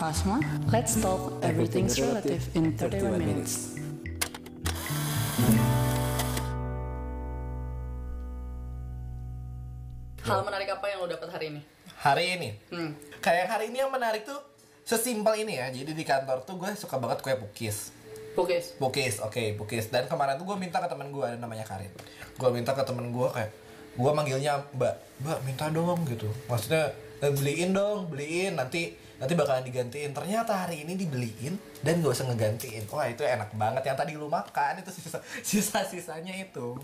Fasma. Let's talk everything's relative in 31 minutes. Hal menarik apa yang lo dapat hari ini? Hari ini, Hmm. kayak hari ini yang menarik tuh sesimpel ini ya. Jadi di kantor tuh gue suka banget kue pukis. Pukis. Pukis, oke, pukis. Dan kemarin tuh gue minta ke temen gue, namanya Karin. Gue minta ke temen gue kayak, gue manggilnya Mbak, Mbak minta dong gitu. Maksudnya "Eh, beliin dong, beliin. Nanti nanti bakalan digantiin. Ternyata hari ini dibeliin dan gak usah ngegantiin. Wah itu enak banget. Yang tadi lu makan itu sisa sisa sisanya itu.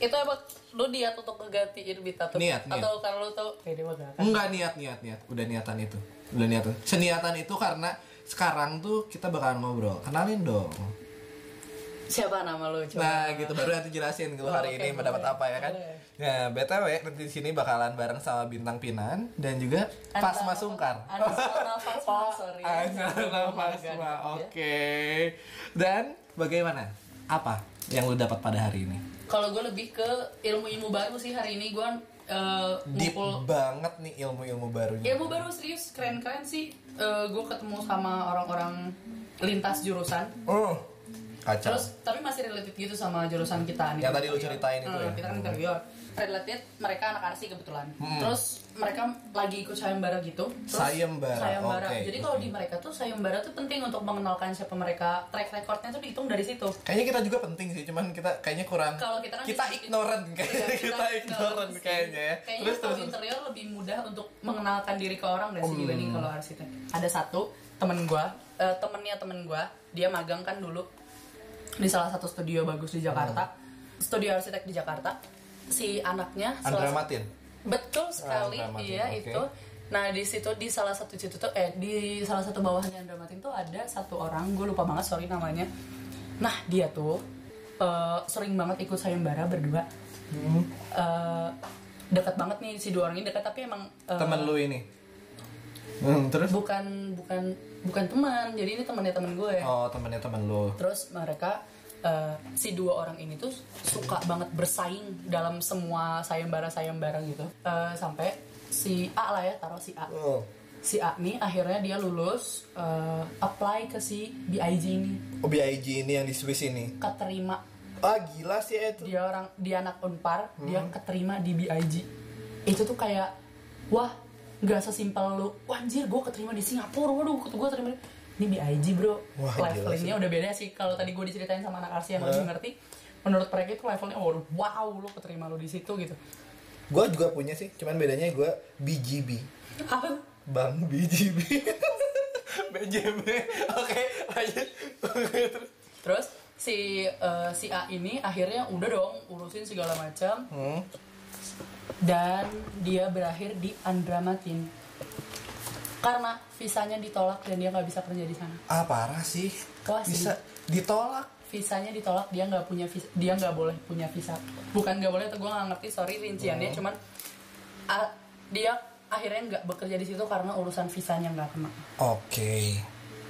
Itu emang lo niat untuk ngegantiin Bita tuh? Niat, niat. Atau kalau lo tau, eh dia mah. Enggak niat niat niat. Udah niatan itu. Udah niatan. Seniatan itu karena sekarang tuh kita bakalan ngobrol. Kenalin dong. Siapa nama lo? Coba. Nah gitu baru nanti jelasin kalau Oh, hari oke, ini mendapat apa ya kan. Boleh. Nah btw nanti di sini bakalan bareng sama bintang Pinan dan juga Fasma Sungkar. Fasma, sorry. Oh Fasma, ya. oke. Dan bagaimana? Apa yang lu dapat pada hari ini? Kalau gue lebih ke ilmu-ilmu baru sih hari ini gue uh, Deep ngumpul banget nih ilmu-ilmu barunya. ilmu baru serius keren-keren sih. gue ketemu sama orang-orang lintas jurusan. Oh, kacau. Terus tapi masih related gitu sama jurusan kita nih. Yang tadi lu ceritain itu Hmm, ya? Kita kan interior. Related mereka anak arsi kebetulan. Hmm. Terus mereka lagi ikut sayembara gitu. Terus, Sayembara, sayembara. oke. Jadi kalau di mereka tuh sayembara tuh penting untuk mengenalkan siapa mereka. Track recordnya tuh dihitung dari situ. Kayaknya kita juga penting sih, cuman kita kayaknya kurang. Kalau kita kan kita ignorant kayaknya kita, ignorant sih. kayaknya ya. Kayaknya Terus terus. interior lebih mudah untuk mengenalkan diri ke orang deh sih Hmm. dibanding kalau arsitek. Ada satu temen gua, eh, temennya temen gua, dia magang kan dulu di salah satu studio bagus di Jakarta, studio arsitek di Jakarta. Si anaknya Andra Matin. Betul sekali, Andra Matin, iya oke. itu. Nah di situ di salah satu situ tuh eh di salah satu bawahnya Andra Matin tuh ada satu orang, gue lupa banget sorry namanya. Nah dia tuh eh, sering banget ikut sayembara berdua. Eh, dekat banget nih si dua orang ini dekat tapi emang eh, Temen lu ini. Hmm, terus? bukan bukan bukan teman jadi ini temannya temen gue. Oh, temennya temen lu. Terus mereka eh, si dua orang ini tuh suka banget bersaing dalam semua sayembara-sayembara gitu. Eh, sampai si A lah ya, taruh si A. Oh. Si A nih akhirnya dia lulus eh, apply ke si BIG ini, Oh, BIG ini yang di Swiss ini. keterima. Ah, gila sih itu. Dia orang dia anak Unpar, dia Hmm. keterima di BIG. Itu tuh kayak wah, nggak sesimpel lu. Wah, anjir, gue keterima di Singapura. Waduh, gue keterima di ini BIG, Bro. Wah, Levelingnya udah beda sih kalau tadi gue diceritain sama anak Arsi yang lebih ngerti. Menurut mereka itu levelnya oh, wow, lu keterima lu di situ gitu. Gue juga punya sih, cuman bedanya gue BGB. Apa? Bang BGB. BJB. Oke, lanjut. Oke, terus. Si eh, si A ini akhirnya udah dong urusin segala macam Hmm. Dan dia berakhir di Andramatin karena visanya ditolak dan dia nggak bisa kerja di sana. Ah, parah sih. Wah, sih. Bisa ditolak. Visanya ditolak dia nggak punya visa, dia nggak boleh punya visa. Bukan nggak boleh, tuh gue nggak ngerti sorry rinciannya, Hmm. cuman ah, dia akhirnya nggak bekerja di situ karena urusan visanya nggak kena. Oke.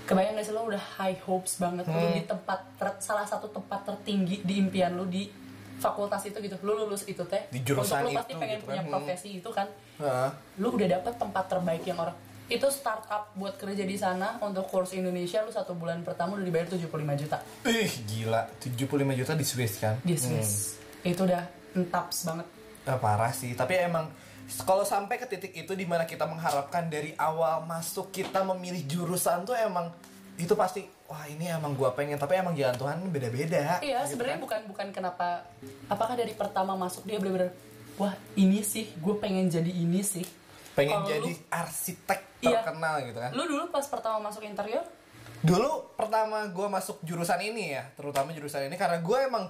Kebayang gak sih lo udah high hopes banget Hmm. di tempat ter- salah satu tempat tertinggi di impian lu di fakultas itu gitu. Lu lulus itu teh. Di jurusan Untuk lu pasti itu pengen gitu punya kan. profesi itu kan. Heeh. Lu udah dapet tempat terbaik yang orang itu startup buat kerja di sana untuk kurs Indonesia lu satu bulan pertama udah dibayar 75 juta Ih, gila. 75 juta di Swiss kan? di Swiss. Itu udah entaps banget. Ah, parah sih, tapi emang kalau sampai ke titik itu di mana kita mengharapkan dari awal masuk kita memilih jurusan tuh emang itu pasti wah ini emang gua pengen tapi emang jalan Tuhan beda-beda. Iya, gitu sebenarnya kan. bukan bukan kenapa apakah dari pertama masuk dia bener-bener wah ini sih gue pengen jadi ini sih. pengen Kalau jadi lu- arsitek Iya. terkenal gitu kan. Lu dulu pas pertama masuk interior Dulu pertama gua masuk jurusan ini ya, terutama jurusan ini karena gua emang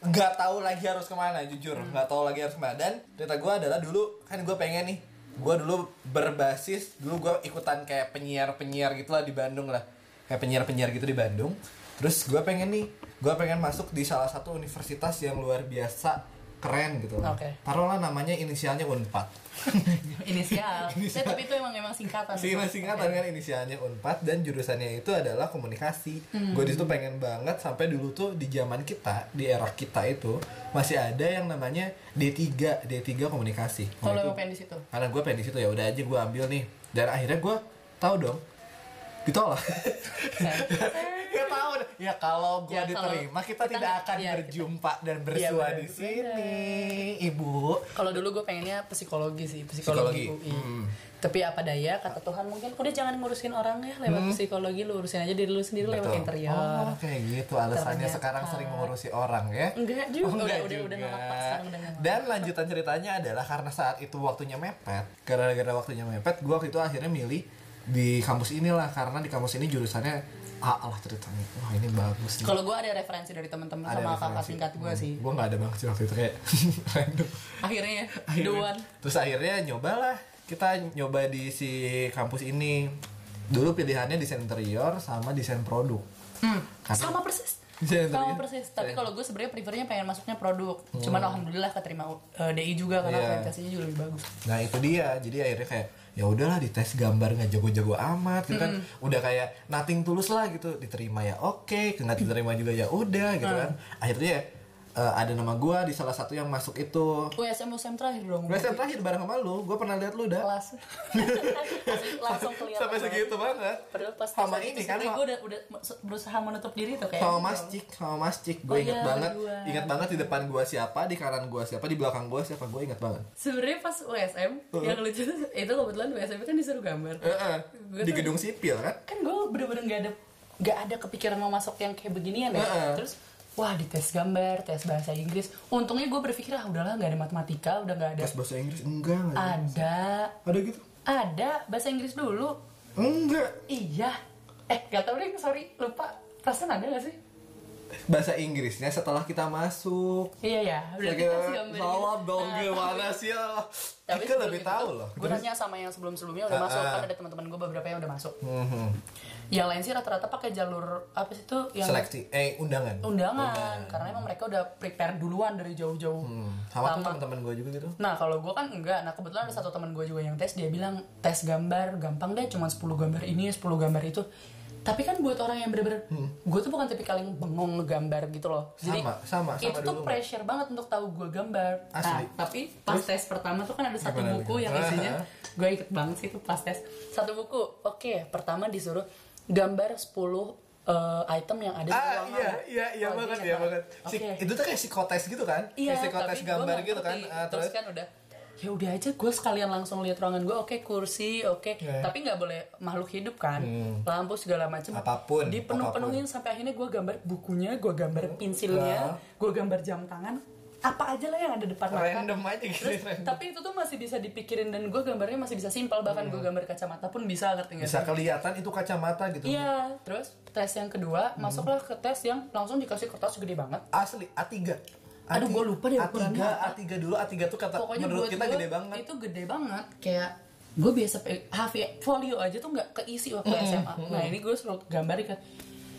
nggak tahu lagi harus ke mana jujur Hmm. nggak tahu lagi harus ke mana dan cerita gua adalah dulu kan gua pengen nih gua dulu berbasis dulu gua ikutan kayak penyiar penyiar gitulah di Bandung lah kayak penyiar penyiar gitu di Bandung terus gua pengen nih gua pengen masuk di salah satu universitas yang luar biasa keren gitu loh. Oke. taruhlah namanya inisialnya Unpad inisial. Inisial. Ya, tapi itu emang emang singkatan. sih singkatan kan inisialnya Unpad dan jurusannya itu adalah komunikasi. Gue di situ pengen banget sampai dulu tuh di zaman kita, di era kita itu masih ada yang namanya D3, D3 komunikasi. Nah, Kalau emang pengen di situ. karena gue pengen di situ ya udah aja gue ambil nih. Dan akhirnya gue tahu dong ditolak Gak tahu deh. ya kalau gue Ya, kalau diterima kita, kita tidak nggak- akan kita- berjumpa dan bersua Iya, benar. di sini ibu Kalau dulu gue pengennya psikologi sih, Psikologi. psikologi, UI. Hmm. Tapi apa daya kata Tuhan mungkin udah jangan ngurusin orang ya lewat psikologi lu urusin aja diri lu sendiri lewat Betul. interior. oh kayak gitu alasannya Ternyata. sekarang sering mengurusi orang ya Enggak juga, Oh, udah, enggak udah, udah juga. udah nolak. Dan lanjutan ceritanya adalah karena saat itu waktunya mepet, gara-gara waktunya mepet, gua waktu itu akhirnya milih di kampus inilah karena di kampus ini jurusannya A lah ceritanya. Wah ini bagus nih. Kalau gue ada referensi dari teman-teman sama kakak tingkat gue Hmm, sih. Gua nggak ada banget sih waktu itu kayak random. Akhirnya, ya, Akhirnya- duan. Terus akhirnya nyobalah kita nyoba di si kampus ini. Dulu pilihannya desain interior sama desain produk. Hmm, Karena- sama persis. Desain Sama persis. Tapi Iya. kalau gue sebenarnya prefernya pengen masuknya produk. Cuman alhamdulillah keterima uh, DI juga karena Iya. orientasinya juga lebih bagus. Nah itu dia, jadi akhirnya kayak ya udahlah dites gambar nggak jago-jago amat gitu kan, udah kayak nothing tulus lah gitu, diterima ya oke, nggak diterima juga ya udah gitu kan, akhirnya eh, ada nama gua di salah satu yang masuk itu. USM USM terakhir dong. Gue yang terakhir bareng sama lu, gue pernah lihat lu dah kelas langsung kelihatan sampai segitu banget. Padahal pas Sama ini kan, gue udah udah berusaha menutup diri tuh kayak sama masjid, sama masjid, gue Oh inget iya, banget, berdua. inget banget di depan gua siapa, di kanan gua siapa, di belakang gua siapa, gue inget banget. sebenarnya pas USM yang lucu itu kebetulan USM kan disuruh gambar eh, Gua di tuh- gedung sipil kan? kan gue bener-bener gak ada gak ada kepikiran mau masuk yang kayak beginian ya Heeh. terus wah di tes gambar tes bahasa Inggris. Untungnya gue berpikir ah udahlah nggak ada matematika udah nggak ada. Tes bahasa Inggris? Enggak, enggak. ada. Ada. Gitu? ada. Bahasa Inggris dulu. Enggak. iya. Eh gak tau deh sorry. Lupa. Perasaan ada gak sih bahasa Inggrisnya setelah kita masuk. iya ya udah salah gitu. dong Nah, gimana sih ya? tapi Ika lebih tahu loh. gue nanya sama yang sebelum-sebelumnya udah Ah, masuk ah. kan ada teman-teman gue beberapa yang udah masuk Mhm. yang lain sih rata-rata pakai jalur apa sih itu yang Seleksi, eh undangan. undangan karena emang mereka udah prepare duluan dari jauh-jauh Hmm. Sama tuh Lama. teman-teman gue juga gitu. Nah kalau gue kan enggak, nah kebetulan ada satu teman gue juga yang tes dia bilang tes gambar gampang deh, cuma 10 gambar ini 10 gambar itu. Tapi kan buat orang yang bener-bener, gue tuh bukan tipikal yang bengong ngegambar gitu loh. Jadi Hmm. Sama, sama, sama itu tuh dulu. pressure banget untuk tahu gue gambar. Asli. Nah, tapi pas tes pertama tuh kan ada satu Gimana, buku yang gimana? isinya, gue ikut banget sih itu pas tes. Satu buku, oke, pertama disuruh gambar 10 eh, item yang ada di Ah ruangan. iya iya iya Oh, banget iya banget. Si, Oke. itu tuh kayak psikotes gitu kan? Iya, kayak psikotes gambar gitu kan. ngerti. Ah, terus, kan udah ya udah aja gue sekalian langsung lihat ruangan gue oke kursi oke Iya. tapi nggak boleh makhluk hidup kan Hmm. lampu segala macam Apa pun, dipenuh penuhin sampai akhirnya gue gambar bukunya gue gambar pensilnya gue gambar jam tangan apa aja lah yang ada depan mata random aja gitu. Terus, tapi itu tuh masih bisa dipikirin dan gue gambarnya masih bisa simpel bahkan gue gambar kacamata pun bisa ngerti nggak Hmm. Bisa kelihatan itu kacamata gitu. Iya, terus tes yang kedua masuklah ke tes yang langsung dikasih kertas gede banget. Asli A3. Aduh, gua lupa deh A3, ukurannya apa. A3 dulu, A3 tuh kata pokoknya menurut kita gede banget. itu gede banget. Kayak gue biasa HV folio aja tuh nggak keisi waktu SMA nah ini gue suruh gambar kan.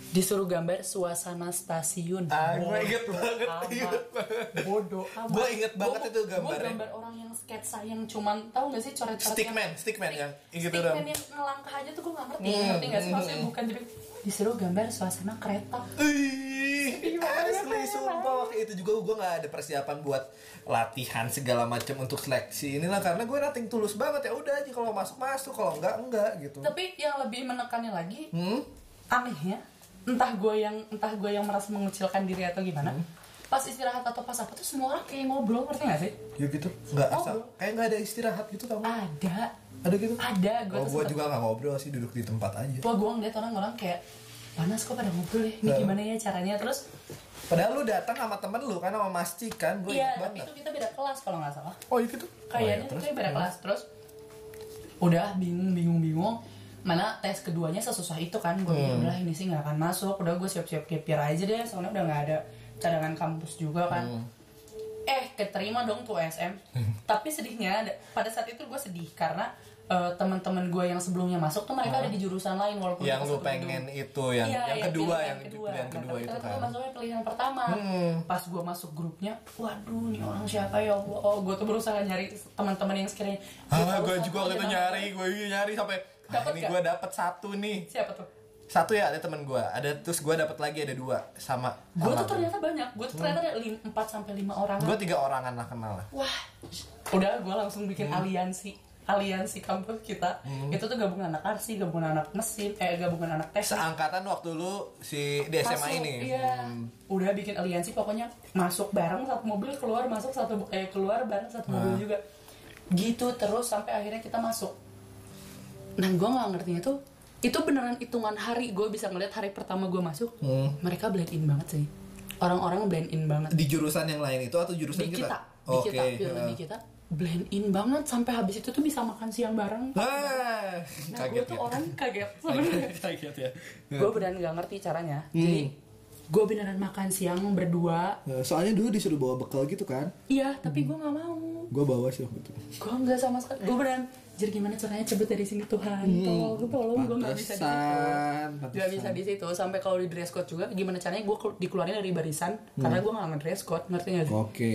Disuruh gambar suasana stasiun. Ah, gue inget banget, inget bodoh amat. Gua inget banget Gua- itu gambarnya. gambar orang yang sketsa yang cuman tahu gak sih coret-coret Stickman, yang, stickman yang gitu stickman dong. yang ngelangkah aja tuh gue gak ngerti. Hmm, ngerti gak sih maksudnya? Hmm. bukan jadi disuruh gambar suasana kereta Ih, asli sumpah waktu itu juga gue gak ada persiapan buat latihan segala macam untuk seleksi inilah karena gue nating tulus banget ya udah aja kalau masuk masuk kalau enggak enggak gitu. tapi yang lebih menekannya lagi Hmm? anehnya entah gue yang entah gue yang merasa mengucilkan diri atau gimana Hmm. pas istirahat atau pas apa tuh semua orang kayak ngobrol ngerti gak sih Ya gitu. Enggak Oh, asal kayak nggak ada istirahat gitu kamu. ada Ada gitu. ada gue Oh, tuh gue juga nggak ngobrol sih duduk di tempat aja. wah gue ngeliat orang-orang kayak panas kok pada ngobrol ya ini Nah. gimana ya caranya terus Padahal lu datang sama temen lu kan sama Masci kan, gue iya tapi itu kita beda kelas kalau nggak salah Oh iya gitu. kayaknya oh, kita beda kelas terus udah bingung bingung bingung mana tes keduanya sesusah itu kan gue Hmm. udah ini sih nggak akan masuk udah gue siap-siap kepir aja deh soalnya udah nggak ada cadangan kampus juga kan Hmm. eh keterima dong tuh SM tapi sedihnya ada- pada saat itu gue sedih karena eh, teman-teman gue yang sebelumnya masuk tuh mereka ada di jurusan lain walaupun yang lu pengen gedung. itu yang Iya, yang iya, kedua pilihan yang pilihan kedua Nah, itu kan. gue masuknya pilihan pertama Hmm. pas gue masuk grupnya waduh nih orang siapa ya Allah oh gue tuh berusaha nyari teman-teman yang sekiranya Ah, gue juga gitu nyari, gue nyari sampai ah, Dapet ini gue dapet satu nih. siapa tuh Satu ya ada temen gue, ada terus gue dapet lagi ada dua sama. gue tuh ternyata banyak gue tuh ternyata ada lim, 4 sampai lima orang Gue tiga orangan lah kenal lah. wah udah gue langsung bikin aliansi aliansi kampus kita itu tuh gabungan anak arsi gabungan anak mesin eh gabungan anak teknik Seangkatan waktu lu si di SMA Masuk, ini. iya. Udah bikin aliansi pokoknya masuk bareng satu mobil keluar masuk satu eh keluar bareng satu mobil juga. Gitu terus sampai akhirnya kita masuk. Nah gue nggak ngertinya tuh itu beneran hitungan hari. Gue bisa ngeliat hari pertama gue masuk Hmm. mereka blend in banget sih. Orang-orang blend in banget. Di jurusan yang lain itu atau jurusan di kita? kita. Di Oke. kita. Di kita blend in banget sampai habis itu tuh bisa makan siang bareng. Ah, nah gue tuh orang kaget sebenarnya. Kaget ya. gue beneran nggak ngerti caranya. Hmm. jadi gue beneran makan siang berdua. Nah, soalnya dulu disuruh bawa bekal gitu kan? Iya tapi gue nggak mau. Gue bawa sih waktu itu. Gue nggak sama sekali. Gue beneran jadi gimana caranya cabut dari sini? Tuhan tolong tolong gue nggak bisa di situ. nggak bisa di situ. Sampai kalau di dress code juga gimana caranya gue dikeluarin dari barisan? Karena gue nggak dress code ngerti nggak sih? Oke.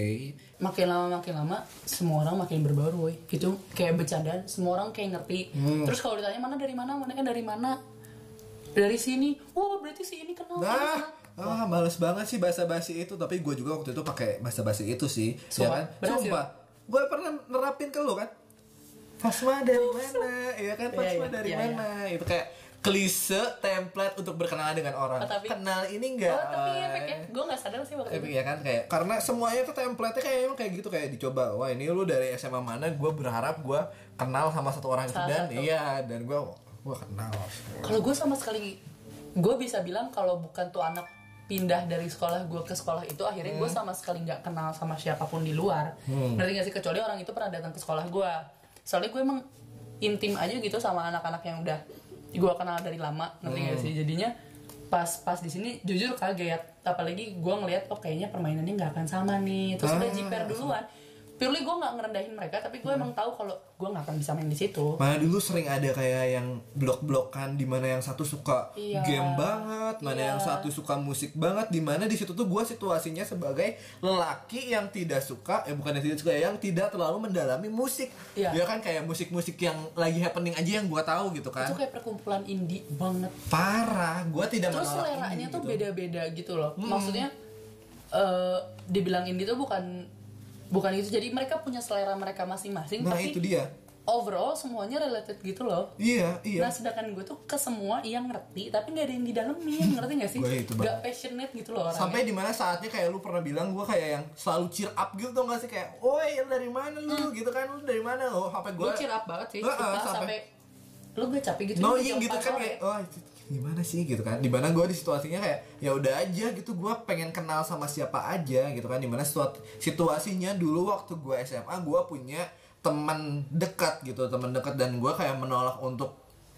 Makin lama makin lama semua orang makin berbaur woy itu kayak bercandaan. Semua orang kayak ngerti. Terus kalau ditanya mana dari mana? Mana dari mana? Dari sini. Wah berarti si ini kenal. Nah, ah males banget sih bahasa basi itu. Tapi gue juga waktu itu pakai bahasa basi itu sih, ya Sumpah, kan? berhasil. Sumpah, gue pernah nerapin ke lu kan? Fasma dari mana? Iya kan? Iya, Fasma iya, dari iya, mana? Itu kayak klise template untuk berkenalan dengan orang. Oh, tapi- Kenal ini enggak? oh tapi efeknya gue nggak sadar sih waktu Tapi itu ya kan kayak karena semuanya tuh template-nya kayak emang kayak gitu kayak dicoba. Wah, ini lu dari SMA mana? Gue berharap gue kenal sama satu orang itu dan satu. iya dan gue gue kenal. kalau gue sama sekali gue bisa bilang kalau bukan tuh anak pindah dari sekolah gue ke sekolah itu akhirnya gue sama sekali nggak kenal sama siapa pun di luar ngerti gak sih kecuali orang itu pernah datang ke sekolah gue soalnya gue emang intim aja gitu sama anak-anak yang udah gue kenal dari lama ngerti gak sih? Jadinya pas pas di sini jujur kaget. Apalagi gue ngeliat oh kayaknya permainannya nggak akan sama nih. Terus udah jiper duluan purely gue nggak ngerendahin mereka tapi gue emang tahu kalau gue nggak akan bisa main di situ Mana dulu sering ada kayak yang blok-blokan di mana yang satu suka Iya. game banget, mana Iya. yang satu suka musik banget, di mana di situ tuh gue situasinya sebagai lelaki yang tidak suka, eh bukan yang tidak suka, yang tidak terlalu mendalami musik. Iya. Ya kan kayak musik-musik yang lagi happening aja yang gue tahu gitu kan. itu kayak perkumpulan indie banget Parah, gue tidak terus seleranya tuh gitu. beda-beda gitu loh maksudnya eh dibilang indie tuh bukan bukan gitu jadi mereka punya selera mereka masing-masing Nah tapi itu dia. overall semuanya related gitu loh. Iya, iya. nah sedangkan gue tuh ke semua yang ngerti tapi nggak ada yang didalemin ngerti gak sih? Gue itu nggak passionate gitu loh orangnya. Sampai di mana saatnya kayak lu pernah bilang gue kayak yang selalu cheer up gitu tau gak sih? Kayak, lu dari mana lu? Gitu kan lu dari mana? Oh HP gue gue cheer up banget sih Heeh, sumpah, sampai- sampai lu gue capek gitu knowing jam gitu 4 kan kayak oh gimana sih? gitu kan. Di mana gue di situasinya kayak ya udah aja gitu gue pengen kenal sama siapa aja gitu kan. Di mana situa- situasinya dulu waktu gue SMA gue punya teman dekat gitu teman dekat dan gue kayak menolak untuk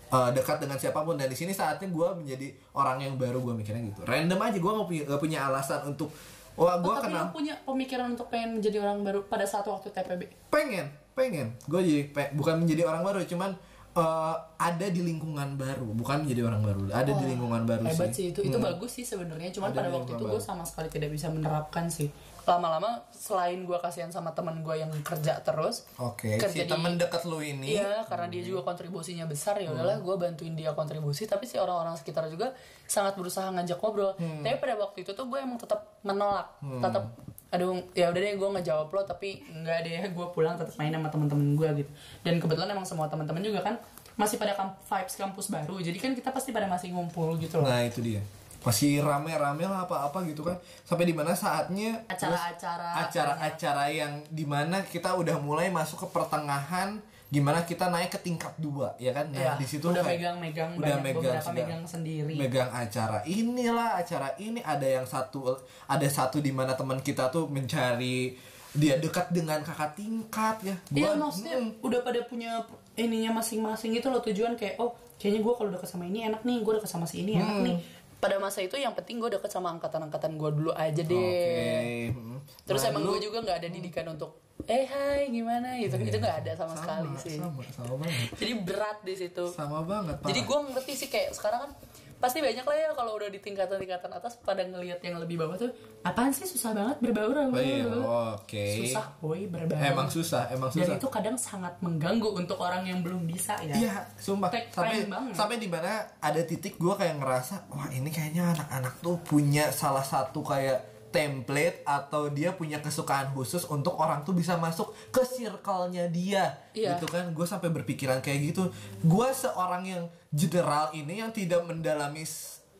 uh, dekat dengan siapa pun. Dan di sini saatnya gue menjadi orang yang baru gue mikirnya gitu. Random aja gue gak punya, nggak punya alasan untuk wah Oh, gue tapi kenal punya pemikiran untuk pengen menjadi orang baru pada saat waktu TPB pengen pengen. Gue jadi pe- bukan menjadi orang baru cuman uh, ada di lingkungan baru bukan menjadi orang baru ada di lingkungan baru hebat sih. sih itu itu bagus sih sebenarnya cuman Ada pada waktu itu gue sama sekali tidak bisa menerapkan sih. Lama-lama selain gue kasihan sama teman gue yang kerja terus Oke, kerja si di- temen deket lu ini. Iya, karena dia juga kontribusinya besar ya udahlah gue bantuin dia kontribusi tapi si orang-orang sekitar juga sangat berusaha ngajak ngobrol. Tapi pada waktu itu tuh gue emang tetap menolak, tetap aduh ya udah deh gue ngejawab lo tapi nggak deh gue pulang tetap main sama teman-teman gue gitu. Dan kebetulan emang semua teman-teman juga kan masih pada kamp- vibes kampus baru. Jadi kan kita pasti pada masih ngumpul gitu loh. Nah itu dia Masih rame-rame lah apa-apa gitu kan Sampai di mana saatnya Acara-acara Acara-acara yang di mana kita udah mulai masuk ke pertengahan Gimana kita naik ke tingkat dua ya kan? Nah Ya, di situ udah megang-megang udah megang sudah megang sendiri. megang acara inilah acara ini. Ada yang satu ada satu di mana teman kita tuh mencari dia dekat dengan kakak tingkat ya. Iya maksudnya mm, udah pada punya ininya masing-masing gitu loh tujuan kayak oh kayaknya gue kalau deket sama ini enak nih gue deket sama si ini enak Hmm. nih pada masa itu yang penting gue deket sama angkatan-angkatan gue dulu aja deh. Hmm. terus Nah, emang gue juga nggak ada didikan untuk eh hai gimana gitu itu nggak ada sama, sekali sih sama sama banget jadi berat di situ sama banget jadi parah. gue ngerti sih kayak sekarang kan pasti banyak lah ya kalau udah di tingkatan-tingkatan atas pada ngelihat yang lebih bawah tuh apaan sih? Susah banget berbaur Oh, iya, oke. Susah boy berbaur. Emang susah emang dan susah. itu kadang sangat mengganggu untuk orang yang belum bisa ya. Iya, sumpah. Take Sampai banget. sampai di mana ada titik gue kayak ngerasa, wah ini kayaknya anak-anak tuh punya salah satu kayak template atau dia punya kesukaan khusus untuk orang tuh bisa masuk ke circle-nya dia Iya. gitu kan gue sampai berpikiran kayak gitu gue seorang yang general ini yang tidak mendalami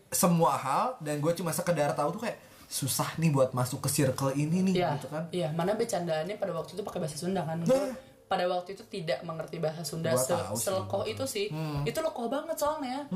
semua hal dan gue cuma sekedar tahu tuh kayak susah nih buat masuk ke circle ini nih Iya, gitu kan iya. Mana bercandaannya pada waktu itu pakai bahasa Sunda kan. Nah. Pada waktu itu tidak mengerti bahasa Sunda Gua se selekoh itu sih. Hmm. Itu lekoh banget soalnya.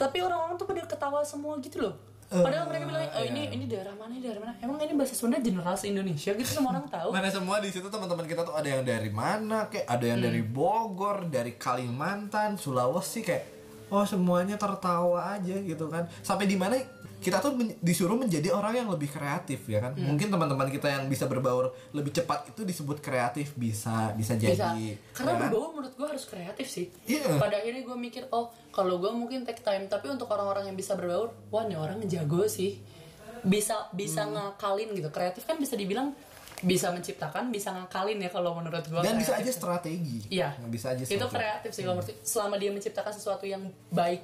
Tapi orang-orang tuh pada ketawa semua gitu loh. Padahal mereka bilang, oh, ini iya. ini daerah mana, ini daerah mana? Emang ini bahasa Sunda general se Indonesia gitu semua orang tahu. mana semua di situ teman-teman kita tuh ada yang dari mana kayak ada yang dari Bogor dari Kalimantan Sulawesi kayak oh semuanya tertawa aja gitu kan sampai di mana kita tuh men- disuruh menjadi orang yang lebih kreatif ya kan? Mungkin teman-teman kita yang bisa berbaur lebih cepat itu disebut kreatif bisa bisa jadi bisa karena ya kan? berbaur menurut gue harus kreatif sih. Iya. pada akhirnya gue mikir oh kalau gue mungkin take time tapi untuk orang-orang yang bisa berbaur wah nih orang ngejago sih. Bisa bisa Hmm. ngakalin gitu. Kreatif kan bisa dibilang bisa menciptakan bisa ngakalin ya kalau menurut gue dan bisa aja strategi. Iya. Bisa aja itu strategi. kreatif sih kalau menurut selama dia menciptakan sesuatu yang baik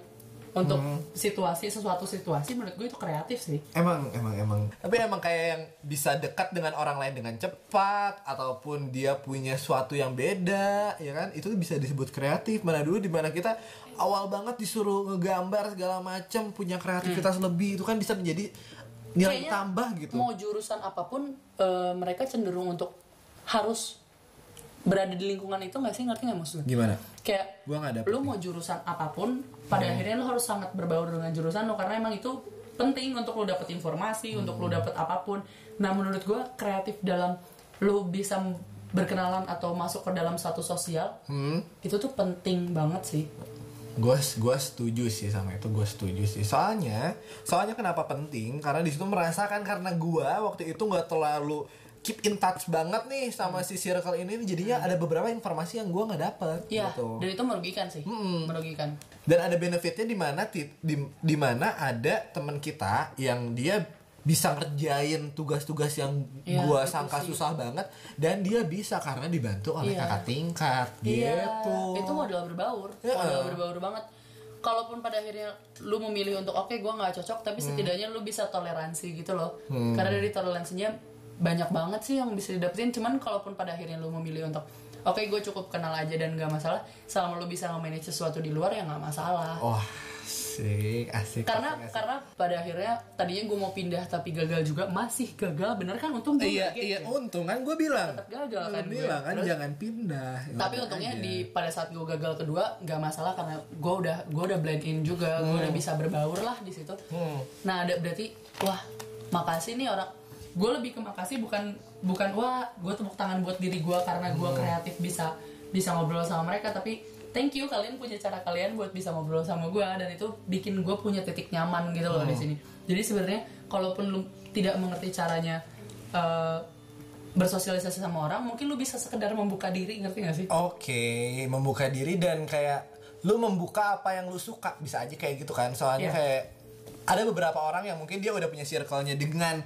untuk Hmm. situasi sesuatu situasi menurut gue itu kreatif sih Emang, emang, emang. Tapi emang kayak yang bisa dekat dengan orang lain dengan cepat ataupun dia punya suatu yang beda, ya kan? Itu bisa disebut kreatif. Mana dulu di mana kita awal banget disuruh ngegambar segala macam, punya kreativitas lebih itu kan bisa menjadi nilai Kayaknya tambah gitu. mau jurusan apa pun eh, mereka cenderung untuk harus berada di lingkungan itu nggak sih ngerti nggak maksudnya Gimana? kayak Gua nggak dapet lu mau jurusan apa pun pada Hmm. akhirnya lu harus sangat berbaur dengan jurusan lu karena emang itu penting untuk lu dapet informasi untuk Hmm. lu dapet apa pun nah menurut gua kreatif dalam lu bisa berkenalan atau masuk ke dalam satu sosial Hmm. itu tuh penting banget sih gue gua setuju sih sama itu gue setuju sih soalnya soalnya kenapa penting karena di situ merasakan karena gua waktu itu nggak terlalu keep in touch banget nih sama si circle ini jadinya ada beberapa informasi yang gua nggak dapet Iya, gitu. dan itu merugikan sih merugikan dan ada benefitnya di mana di, di mana ada teman kita yang dia bisa ngerjain tugas-tugas yang Iya, gua sangka sih. susah banget dan dia bisa karena dibantu oleh Iya. kakak tingkat Iya, gitu itu modal berbaur, Iya. modal berbaur banget. Kalaupun pada akhirnya lu memilih untuk oke gua nggak cocok, tapi Hmm. setidaknya lu bisa toleransi gitu loh. Karena dari toleransinya banyak banget sih yang bisa didapetin. Cuman kalaupun pada akhirnya lu memilih untuk oke gue cukup kenal aja dan gak masalah, selama lu bisa nge-manage sesuatu di luar ya nggak masalah. wah asik asik karena asik, asik. karena pada akhirnya tadinya gue mau pindah tapi gagal juga masih gagal bener kan untung gue iya iya gitu. untung kan gue bilang Tetap gagal kan gue. bilang kan Terus- jangan pindah tapi untungnya aja. di pada saat gue gagal kedua nggak masalah karena gue udah gue udah blend in juga gue udah bisa berbaur lah di situ Hmm. nah ada berarti wah makasih nih orang gue lebih ke makasih bukan bukan wah gue tepuk tangan buat diri gue karena gue Hmm. kreatif bisa bisa ngobrol sama mereka tapi thank you kalian punya cara kalian buat bisa ngobrol sama gue dan itu bikin gue punya titik nyaman gitu loh di Hmm. sini jadi sebenarnya kalaupun lu tidak mengerti caranya eh, bersosialisasi sama orang mungkin lu bisa sekedar membuka diri ngerti gak sih Oke, membuka diri dan kayak lu membuka apa yang lu suka bisa aja kayak gitu kan. Soalnya Iya. kayak ada beberapa orang yang mungkin dia udah punya circle-nya dengan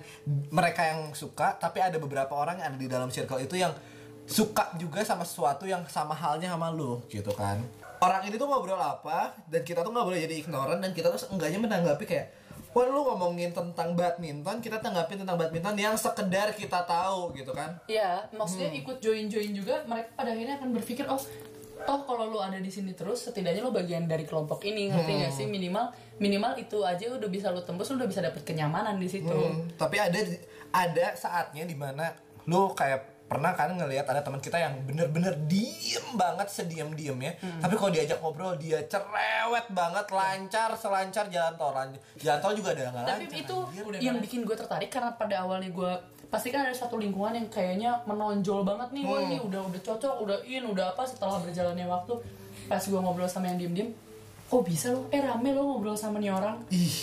mereka yang suka, tapi ada beberapa orang yang ada di dalam circle itu yang suka juga sama sesuatu yang sama halnya sama lu gitu kan. Orang ini tuh ngobrol apa dan kita tuh nggak boleh jadi ignorant dan kita tuh enggaknya menanggapi kayak Wah lu ngomongin tentang badminton, kita tanggapin tentang badminton yang sekedar kita tahu gitu kan Iya, maksudnya Hmm. ikut join-join juga mereka pada akhirnya akan berpikir oh toh kalau lu ada di sini terus setidaknya lu bagian dari kelompok ini ngerti Hmm. nggak sih minimal minimal itu aja udah bisa lu tembus lu udah bisa dapet kenyamanan di situ. Hmm, tapi ada ada saatnya di mana lu kayak pernah kan ngelihat ada teman kita yang bener-bener diem banget sediem diemnya Hmm. tapi kalau diajak ngobrol dia cerewet banget lancar selancar jalan tol Lan- jalan tol juga ada nggak Tapi lancar, itu anjir. yang bikin gue tertarik karena pada awalnya gue pasti kan ada satu lingkungan yang kayaknya menonjol banget nih, wah Hmm. ini udah udah cocok, udah in, udah apa setelah berjalannya waktu pas gue ngobrol sama yang diem-diem, kok bisa lo, eh rame lo ngobrol sama nih orang, ih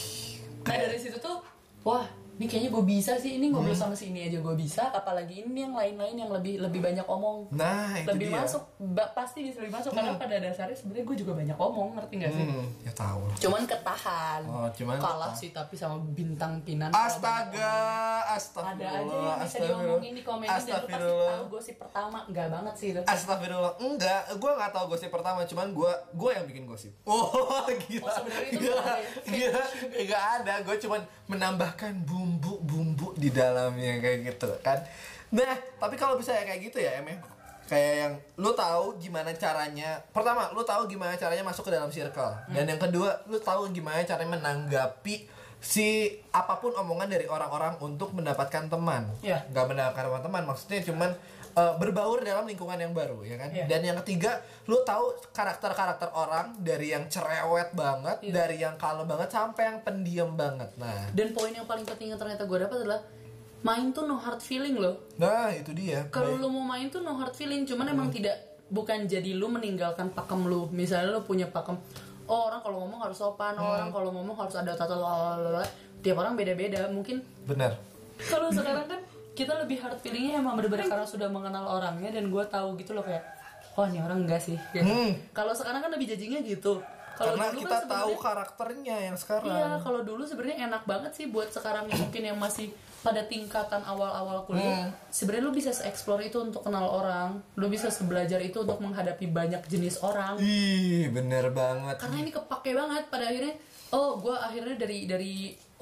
Nah dari situ tuh, wah ini kayaknya gue bisa sih ini ngobrol Hmm. sama si ini aja gue bisa, apalagi ini yang lain-lain yang lebih lebih banyak omong, nah itu lebih dia masuk, ba- pasti bisa lebih masuk karena pada dasarnya sebenarnya gue juga banyak omong ngerti gak sih? hmm, ya tahu Cuman ketahan, Oh, cuman kalah ketahan. sih tapi sama bintang pinan. astaga astagfirullah Ada aja yang bisa diomongin di komen dan lu pasti tahu gosip pertama enggak banget sih itu. Astagfirullah, enggak, gue nggak tahu gosip pertama, cuman gue gue yang bikin gosip. Oh, gila, Oh, sebenarnya itu gila, nggak ada ya? gila, nggak ada, gue cuman menambahkan bumbu-bumbu di dalamnya kayak gitu kan? Nah tapi kalau bisa ya kayak gitu ya em ya. Kayak yang lu tahu gimana caranya pertama lu tahu gimana caranya masuk ke dalam circle. Dan yang kedua lu tahu gimana caranya menanggapi si apa pun omongan dari orang-orang untuk mendapatkan teman. Iya. nggak mendapatkan teman maksudnya cuman eh, berbaur dalam lingkungan yang baru ya kan? Iya. dan yang ketiga lu tahu karakter-karakter orang dari yang cerewet banget Iya. dari yang kalem banget sampai yang pendiam banget. Nah. Dan poin yang paling penting yang ternyata gue dapat adalah main tuh no hard feeling loh. Nah itu dia. Kalau lu mau main tuh no hard feeling cuman emang tidak bukan jadi lu meninggalkan pakem lu. Misalnya lu punya pakem oh orang kalau ngomong harus sopan oh, orang kalau ngomong harus ada tata tiap orang beda-beda mungkin benar. Kalau sekarang kan kita lebih hard feelingnya emang bener-bener karena sudah mengenal orangnya dan gue tahu gitu loh kayak oh ini orang enggak sih gitu. Hmm. kalau sekarang kan lebih jajingnya gitu kalau karena dulu kita kan tahu karakternya yang sekarang Iya, kalau dulu sebenarnya enak banget sih buat sekarang yang mungkin yang masih pada tingkatan awal-awal kuliah. Hmm. Sebenarnya lu bisa explore itu untuk kenal orang, lu bisa belajar itu untuk menghadapi banyak jenis orang. ih bener banget Karena ini kepake banget pada akhirnya. Oh, gue akhirnya dari dari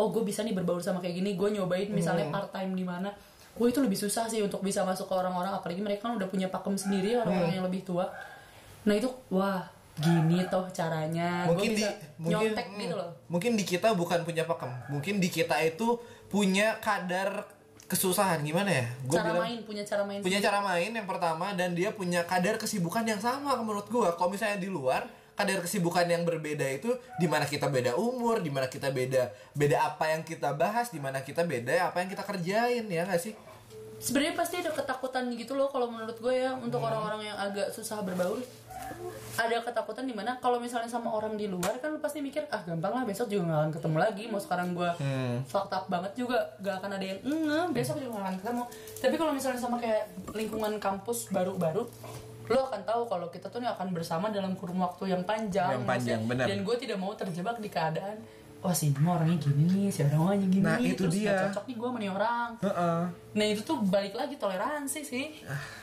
oh gue bisa nih berbaur sama kayak gini. Gue nyobain misalnya part time di mana. Gue itu lebih susah sih untuk bisa masuk ke orang-orang apalagi mereka kan udah punya pakem sendiri orang-orang yang lebih tua. Nah itu wah gini toh caranya. Gue mungkin di bisa mungkin nyontek hmm, gitu loh. mungkin di kita bukan punya pakem. Mungkin di kita itu punya kadar kesusahan. Gimana ya? Gua cara bilang- main punya cara main punya cara main yang pertama dan dia punya kadar kesibukan yang sama menurut gua. Kalau misalnya di luar kadar kesibukan yang berbeda itu di mana kita beda umur di mana kita beda beda apa yang kita bahas di mana kita beda apa yang kita kerjain ya nggak sih sebenarnya pasti ada ketakutan gitu loh kalau menurut gue ya untuk Hmm. orang-orang yang agak susah berbaur ada ketakutan di mana kalau misalnya sama orang di luar kan lu pasti mikir ah gampang lah besok juga gak akan ketemu lagi mau sekarang gue Hmm. fucked up banget juga gak akan ada yang nge besok juga gak akan ketemu tapi kalau misalnya sama kayak lingkungan kampus baru-baru lo akan tahu kalau kita tuh nih akan bersama dalam kurun waktu yang panjang, Yang panjang, benar. dan gue tidak mau terjebak di keadaan wah si ini mah orangnya gini nih si orang orangnya gini Nah, itu terus dia. gak cocok nih gue sama nih orang Nah itu tuh balik lagi toleransi sih.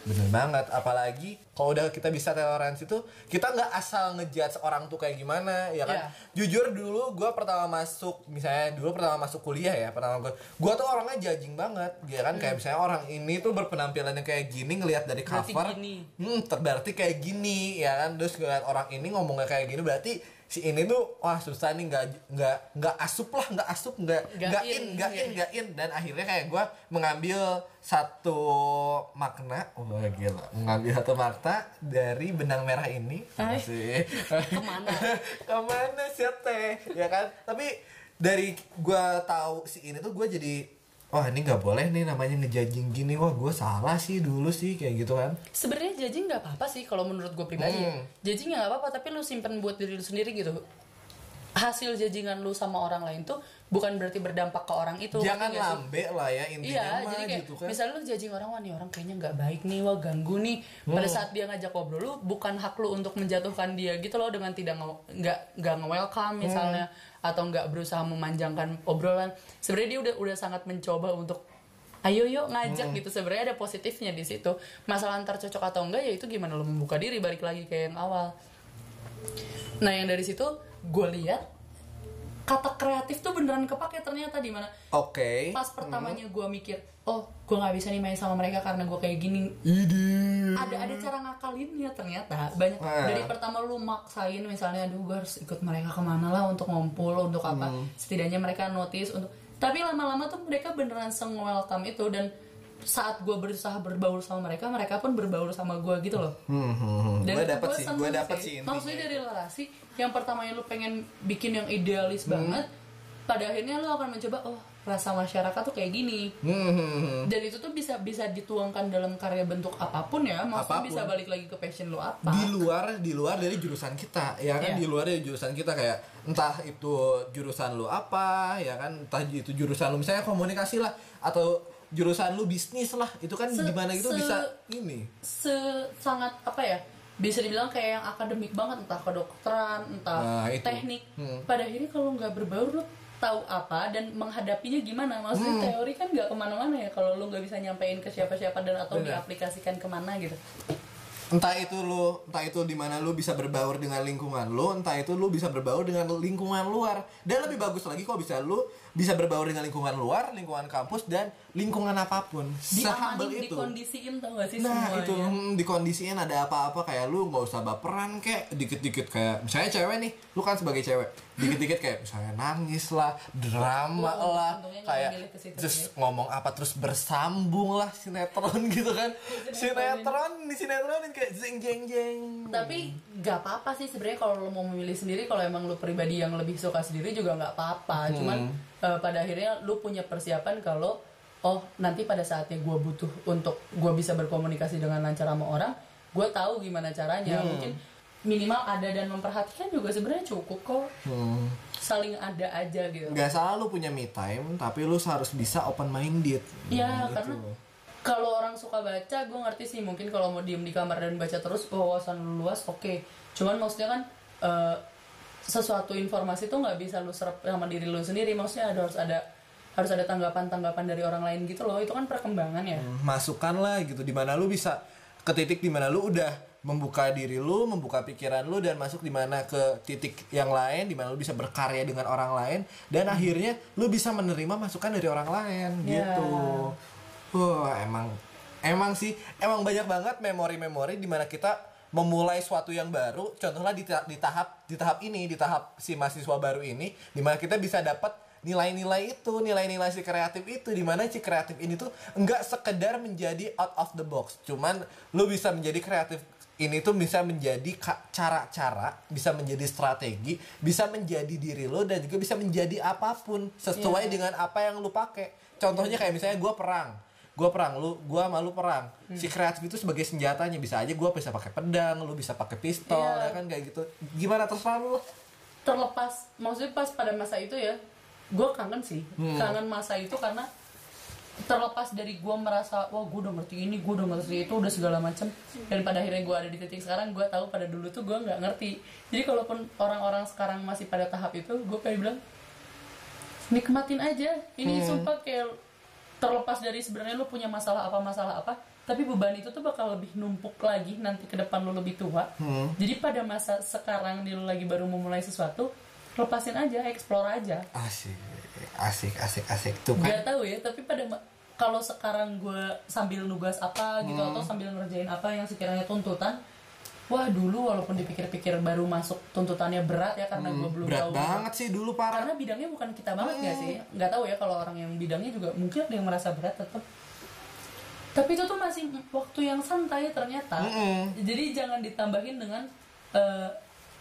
Bener banget, apalagi kalau udah kita bisa toleransi tuh kita nggak asal ngejudge orang tuh kayak gimana, ya kan? Iya. Jujur dulu gue pertama masuk, misalnya dulu pertama masuk kuliah ya, pertama gue, gue tuh orangnya judging banget, ya kan? Kayak misalnya orang ini tuh berpenampilannya kayak gini, ngelihat dari Berarti cover, gini. hmm, berarti kayak gini, ya kan? Terus ngeliat orang ini ngomongnya kayak gini, berarti si ini tuh wah susah nih nggak nggak nggak asup lah nggak asup nggak Nggak nggak in, in nggak iya. in nggak in. Dan akhirnya kayak gue mengambil satu makna. Oh gila. Mengambil satu makna dari benang merah ini. Hai. sih Ke mana? ke mana sih teh ya kan? Tapi dari gue tahu si ini tuh gue jadi wah ini nggak boleh nih namanya ngejajing gini wah gue salah sih dulu sih kayak gitu kan Sebenarnya judging nggak apa-apa sih kalau menurut gue pribadi. Hmm. Judging nggak apa-apa tapi lu simpen buat diri lu sendiri gitu. Hasil judgingan lu sama orang lain tuh bukan berarti berdampak ke orang itu. jangan lambe lah ya intinya Iya, mah jadi kayak gitu kan misalnya lu judging orang wah nih orang kayaknya nggak baik nih, wah ganggu nih. Hmm. Pada saat dia ngajak ngobrol lu, bukan hak lu untuk menjatuhkan dia gitu loh dengan tidak nggak nggak nge-welcome misalnya Hmm. Atau nggak berusaha memanjangkan obrolan. Sebenarnya dia udah udah sangat mencoba untuk ayo yuk ngajak Hmm. gitu sebenarnya ada positifnya di situ masalah antar cocok atau enggak ya itu gimana lu membuka diri balik lagi kayak yang awal nah yang dari situ gue lihat kata kreatif tuh beneran kepake ternyata di mana. Oke. Pas pertamanya gue mikir oh gue nggak bisa nih main sama mereka karena gue kayak gini. Idi. ada ada cara ngakalinnya ternyata. Banyak. Nah. dari pertama lu maksain misalnya aduh gue harus ikut mereka ke mana lah untuk ngumpul untuk apa. Hmm. setidaknya mereka notice untuk tapi lama-lama tuh mereka beneran seng welcome itu dan saat gue berusaha berbaur sama mereka mereka pun berbaur sama gue gitu loh Hmm, hmm, hmm. dan gue dapet gua sih gue dapet sih intinya maksudnya dari relasi yang pertamanya lu pengen bikin yang idealis Hmm. banget pada akhirnya lu akan mencoba oh rasa masyarakat tuh kayak gini Hmm, hmm, hmm. dan itu tuh bisa bisa dituangkan dalam karya bentuk apa pun ya maksudnya Apa pun. bisa balik lagi ke passion lu apa di luar di luar dari jurusan kita ya kan Iya. di luar dari jurusan kita kayak entah itu jurusan lu apa ya kan entah itu jurusan lu misalnya komunikasi lah atau jurusan lu bisnis lah itu kan Se- gimana gitu se- bisa ini se sangat apa ya bisa dibilang kayak yang akademik banget entah kedokteran entah Nah, itu. teknik Hmm. pada akhirnya kalau nggak berbaur lu tahu apa dan menghadapinya gimana maksudnya Hmm. teori kan nggak ke mana-mana ya kalau lu nggak bisa nyampein ke siapa-siapa dan atau Benar. diaplikasikan ke mana gitu entah itu lu entah itu di mana lu bisa berbaur dengan lingkungan lu entah itu lu bisa berbaur dengan lingkungan luar dan lebih bagus lagi kok bisa lu bisa berbaur dengan lingkungan luar, lingkungan kampus dan lingkungan apa pun. Diamanin itu. dikondisiin tau gak sih Nah semuanya itu hmm, dikondisiin ada apa-apa kayak lu nggak usah baperan kayak dikit-dikit kayak misalnya cewek nih lu kan sebagai cewek dikit-dikit kayak misalnya nangis lah drama Wow, lah kayak terus ya. ngomong apa terus bersambung lah sinetron gitu kan sinetron di sinetron kayak jeng jeng jeng tapi nggak apa-apa sih sebenarnya kalau lo mau memilih sendiri kalau emang lo pribadi yang lebih suka sendiri juga nggak apa-apa Hmm. cuman eh, pada akhirnya lo punya persiapan kalau oh nanti pada saatnya gue butuh untuk gue bisa berkomunikasi dengan lancar sama orang gue tahu gimana caranya. Hmm. mungkin minimal ada dan memperhatikan juga sebenarnya cukup kok. Hmm. saling ada aja gitu. Nggak salah lu punya me time tapi lu harus bisa open minded Iya karena kalau orang suka baca gue ngerti sih mungkin kalau mau diem di kamar dan baca terus oh, wawasan lu luas oke. Cuman maksudnya kan eh, sesuatu informasi tuh nggak bisa lu serap sama diri lu sendiri. Maksudnya ada harus ada harus ada tanggapan-tanggapan dari orang lain gitu loh. Itu kan perkembangan ya. Masukan lah gitu. Di mana lu bisa ke titik di mana lu udah membuka diri lu membuka pikiran lu dan masuk di mana ke titik yang lain di mana lu bisa berkarya dengan orang lain dan akhirnya lu bisa menerima masukan dari orang lain Ya. gitu. Wah emang emang sih emang banyak banget memori-memori di mana kita memulai suatu yang baru contohnya di, ta- di tahap di tahap ini di tahap si mahasiswa baru ini di mana kita bisa dapat nilai-nilai itu nilai-nilai si kreatif itu di mana si kreatif ini tuh enggak sekedar menjadi out of the box. Cuman lu bisa menjadi kreatif ini tuh bisa menjadi cara-cara bisa menjadi strategi bisa menjadi diri lo dan juga bisa menjadi apa pun sesuai Iya. dengan apa yang lu pakai. Contohnya kayak misalnya gua perang gue perang lu gue malu perang. Hmm. si kreatif itu sebagai senjatanya bisa aja gue bisa pakai pedang lu bisa pakai pistol Iya. ya kan kayak gitu. Gimana terserah lu. Terlepas maksudnya pas pada masa itu ya gue kangen sih. Hmm. kangen masa itu karena terlepas dari gue merasa wah gue udah ngerti ini gue udah ngerti itu udah segala macam dan pada akhirnya gue ada di titik sekarang gue tahu pada dulu tuh gue nggak ngerti. Jadi kalaupun orang-orang sekarang masih pada tahap itu gue kayak bilang nikmatin aja. Ini sumpah kayak terlepas dari sebenarnya lu punya masalah apa masalah apa tapi beban itu tuh bakal lebih numpuk lagi nanti ke depan lu lebih tua. Jadi pada masa sekarang dia lu lagi baru memulai sesuatu lepasin aja explore aja. Asik asik asik asik. Tuh kan. Nggak tahu ya tapi pada kalau sekarang gue sambil nugas apa gitu atau sambil ngerjain apa yang sekiranya tuntutan wah dulu walaupun dipikir-pikir baru masuk tuntutannya berat ya karena gue belum berat tahu banget sih dulu parah karena bidangnya bukan kita banget nggak sih? Nggak tahu ya kalau orang yang bidangnya juga mungkin ada yang merasa berat tetap tapi itu tuh masih waktu yang santai ternyata. Jadi jangan ditambahin dengan eh,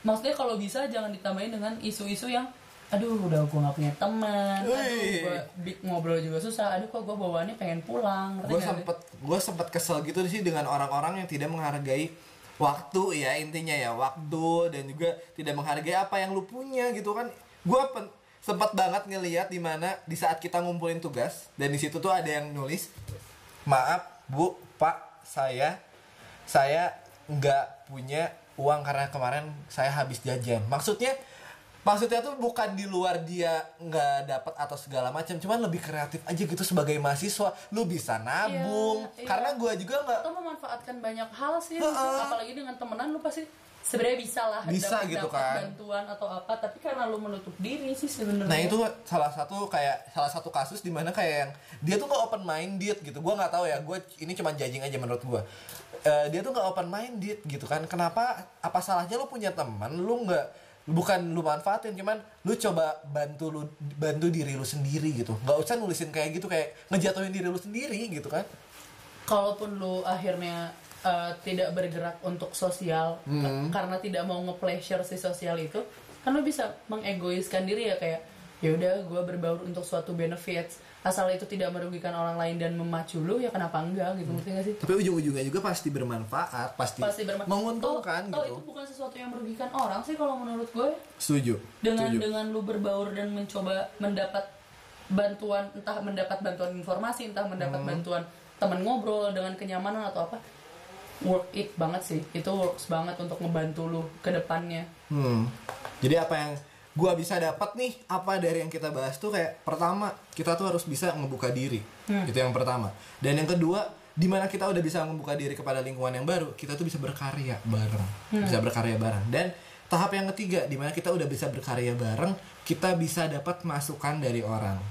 maksudnya kalau bisa jangan ditambahin dengan isu-isu yang aduh udah gue nggak punya teman aduh gue ngobrol juga susah. Aduh kok gue bawaannya pengen pulang? Gue sempet gue sempet kesel gitu sih dengan orang-orang yang tidak menghargai waktu ya intinya ya waktu dan juga tidak menghargai apa yang lu punya gitu kan. Gue sempat banget ngeliat di mana di saat kita ngumpulin tugas dan di situ tuh ada yang nulis maaf bu pak saya saya nggak punya uang karena kemarin saya habis jajan. Maksudnya maksudnya tuh bukan di luar dia nggak dapat atau segala macam cuman lebih kreatif aja gitu sebagai mahasiswa lu bisa nabung Iya, iya. karena gua juga nggak atau memanfaatkan banyak hal sih Heeh. maksudnya apalagi dengan temenan lu pasti sebenarnya bisa lah Bisa dapat- gitu kan. bantuan atau apa tapi karena lu menutup diri sih sebenarnya Nah itu salah satu kayak salah satu kasus di mana kayak yang dia tuh nggak open minded gitu. Gua nggak tahu ya. Gue ini cuma judging aja menurut gua. Eh, dia tuh nggak open minded gitu kan. Kenapa? Apa salahnya lu punya teman? Lu nggak bukan lu manfaatin cuman lu coba bantu lu bantu diri lu sendiri gitu. Nggak usah nulisin kayak gitu kayak ngejatuhin diri lu sendiri gitu kan. Kalaupun lu akhirnya uh, tidak bergerak untuk sosial Hmm. ka- karena tidak mau nge-pleasure si sosial itu kan lu bisa mengegoiskan diri ya kayak ya udah gue berbaur untuk suatu benefits asal itu tidak merugikan orang lain dan memacu lu ya kenapa enggak gitu ngerti gak sih? Tapi ujung-ujungnya juga pasti bermanfaat pasti, pasti bermanfaat. menguntungkan Toh- toh gitu. itu bukan sesuatu yang merugikan orang sih kalau menurut gue. Setuju dengan setuju. dengan lu berbaur dan mencoba mendapat bantuan entah mendapat bantuan informasi entah mendapat Hmm. bantuan teman ngobrol dengan kenyamanan atau apa work it banget sih. Itu works banget untuk ngebantu lu ke depannya. Hmm. Jadi apa yang gua bisa dapat nih apa dari yang kita bahas tuh kayak pertama kita tuh harus bisa ngebuka diri. Itu yang pertama. Dan yang kedua di mana kita udah bisa membuka diri kepada lingkungan yang baru, kita tuh bisa berkarya bareng. Bisa berkarya bareng. Dan tahap yang ketiga di mana kita udah bisa berkarya bareng kita bisa dapat masukan dari orang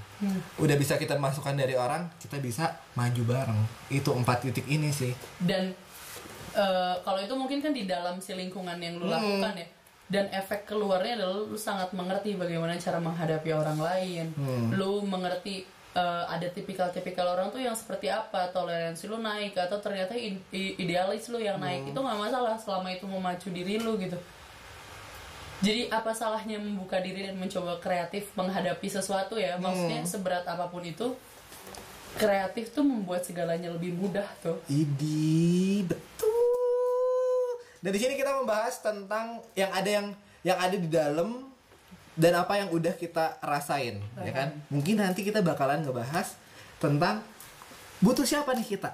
udah bisa kita masukan dari orang kita bisa maju bareng itu empat titik ini sih dan eh, kalau itu mungkin kan di dalam si lingkungan yang lu lakukan ya dan efek keluarnya adalah lu sangat mengerti bagaimana cara menghadapi orang lain. Lu mengerti eh, ada tipikal-tipikal orang tuh yang seperti apa toleransi lu naik atau ternyata idealis lu yang naik. Itu nggak masalah selama itu memacu diri lu gitu. Jadi apa salahnya membuka diri dan mencoba kreatif menghadapi sesuatu ya? Maksudnya seberat apa pun itu kreatif tuh membuat segalanya lebih mudah tuh. Idi betul. Dan di sini kita membahas tentang yang ada yang yang ada di dalam dan apa yang udah kita rasain, ya kan? Mungkin nanti kita bakalan ngebahas tentang butuh siapa nih kita.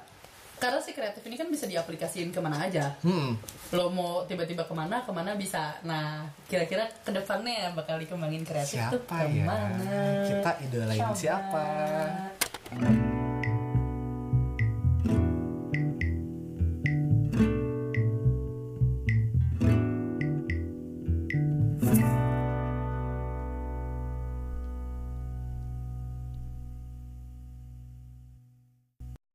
karena si kreatif ini kan bisa diaplikasiin ke mana aja Hmm. lo mau tiba-tiba ke mana ke mana bisa nah kira-kira ke depannya bakal dikembangin kreatif tuh Siapa ya? ke mana Kita idolain Coba. siapa?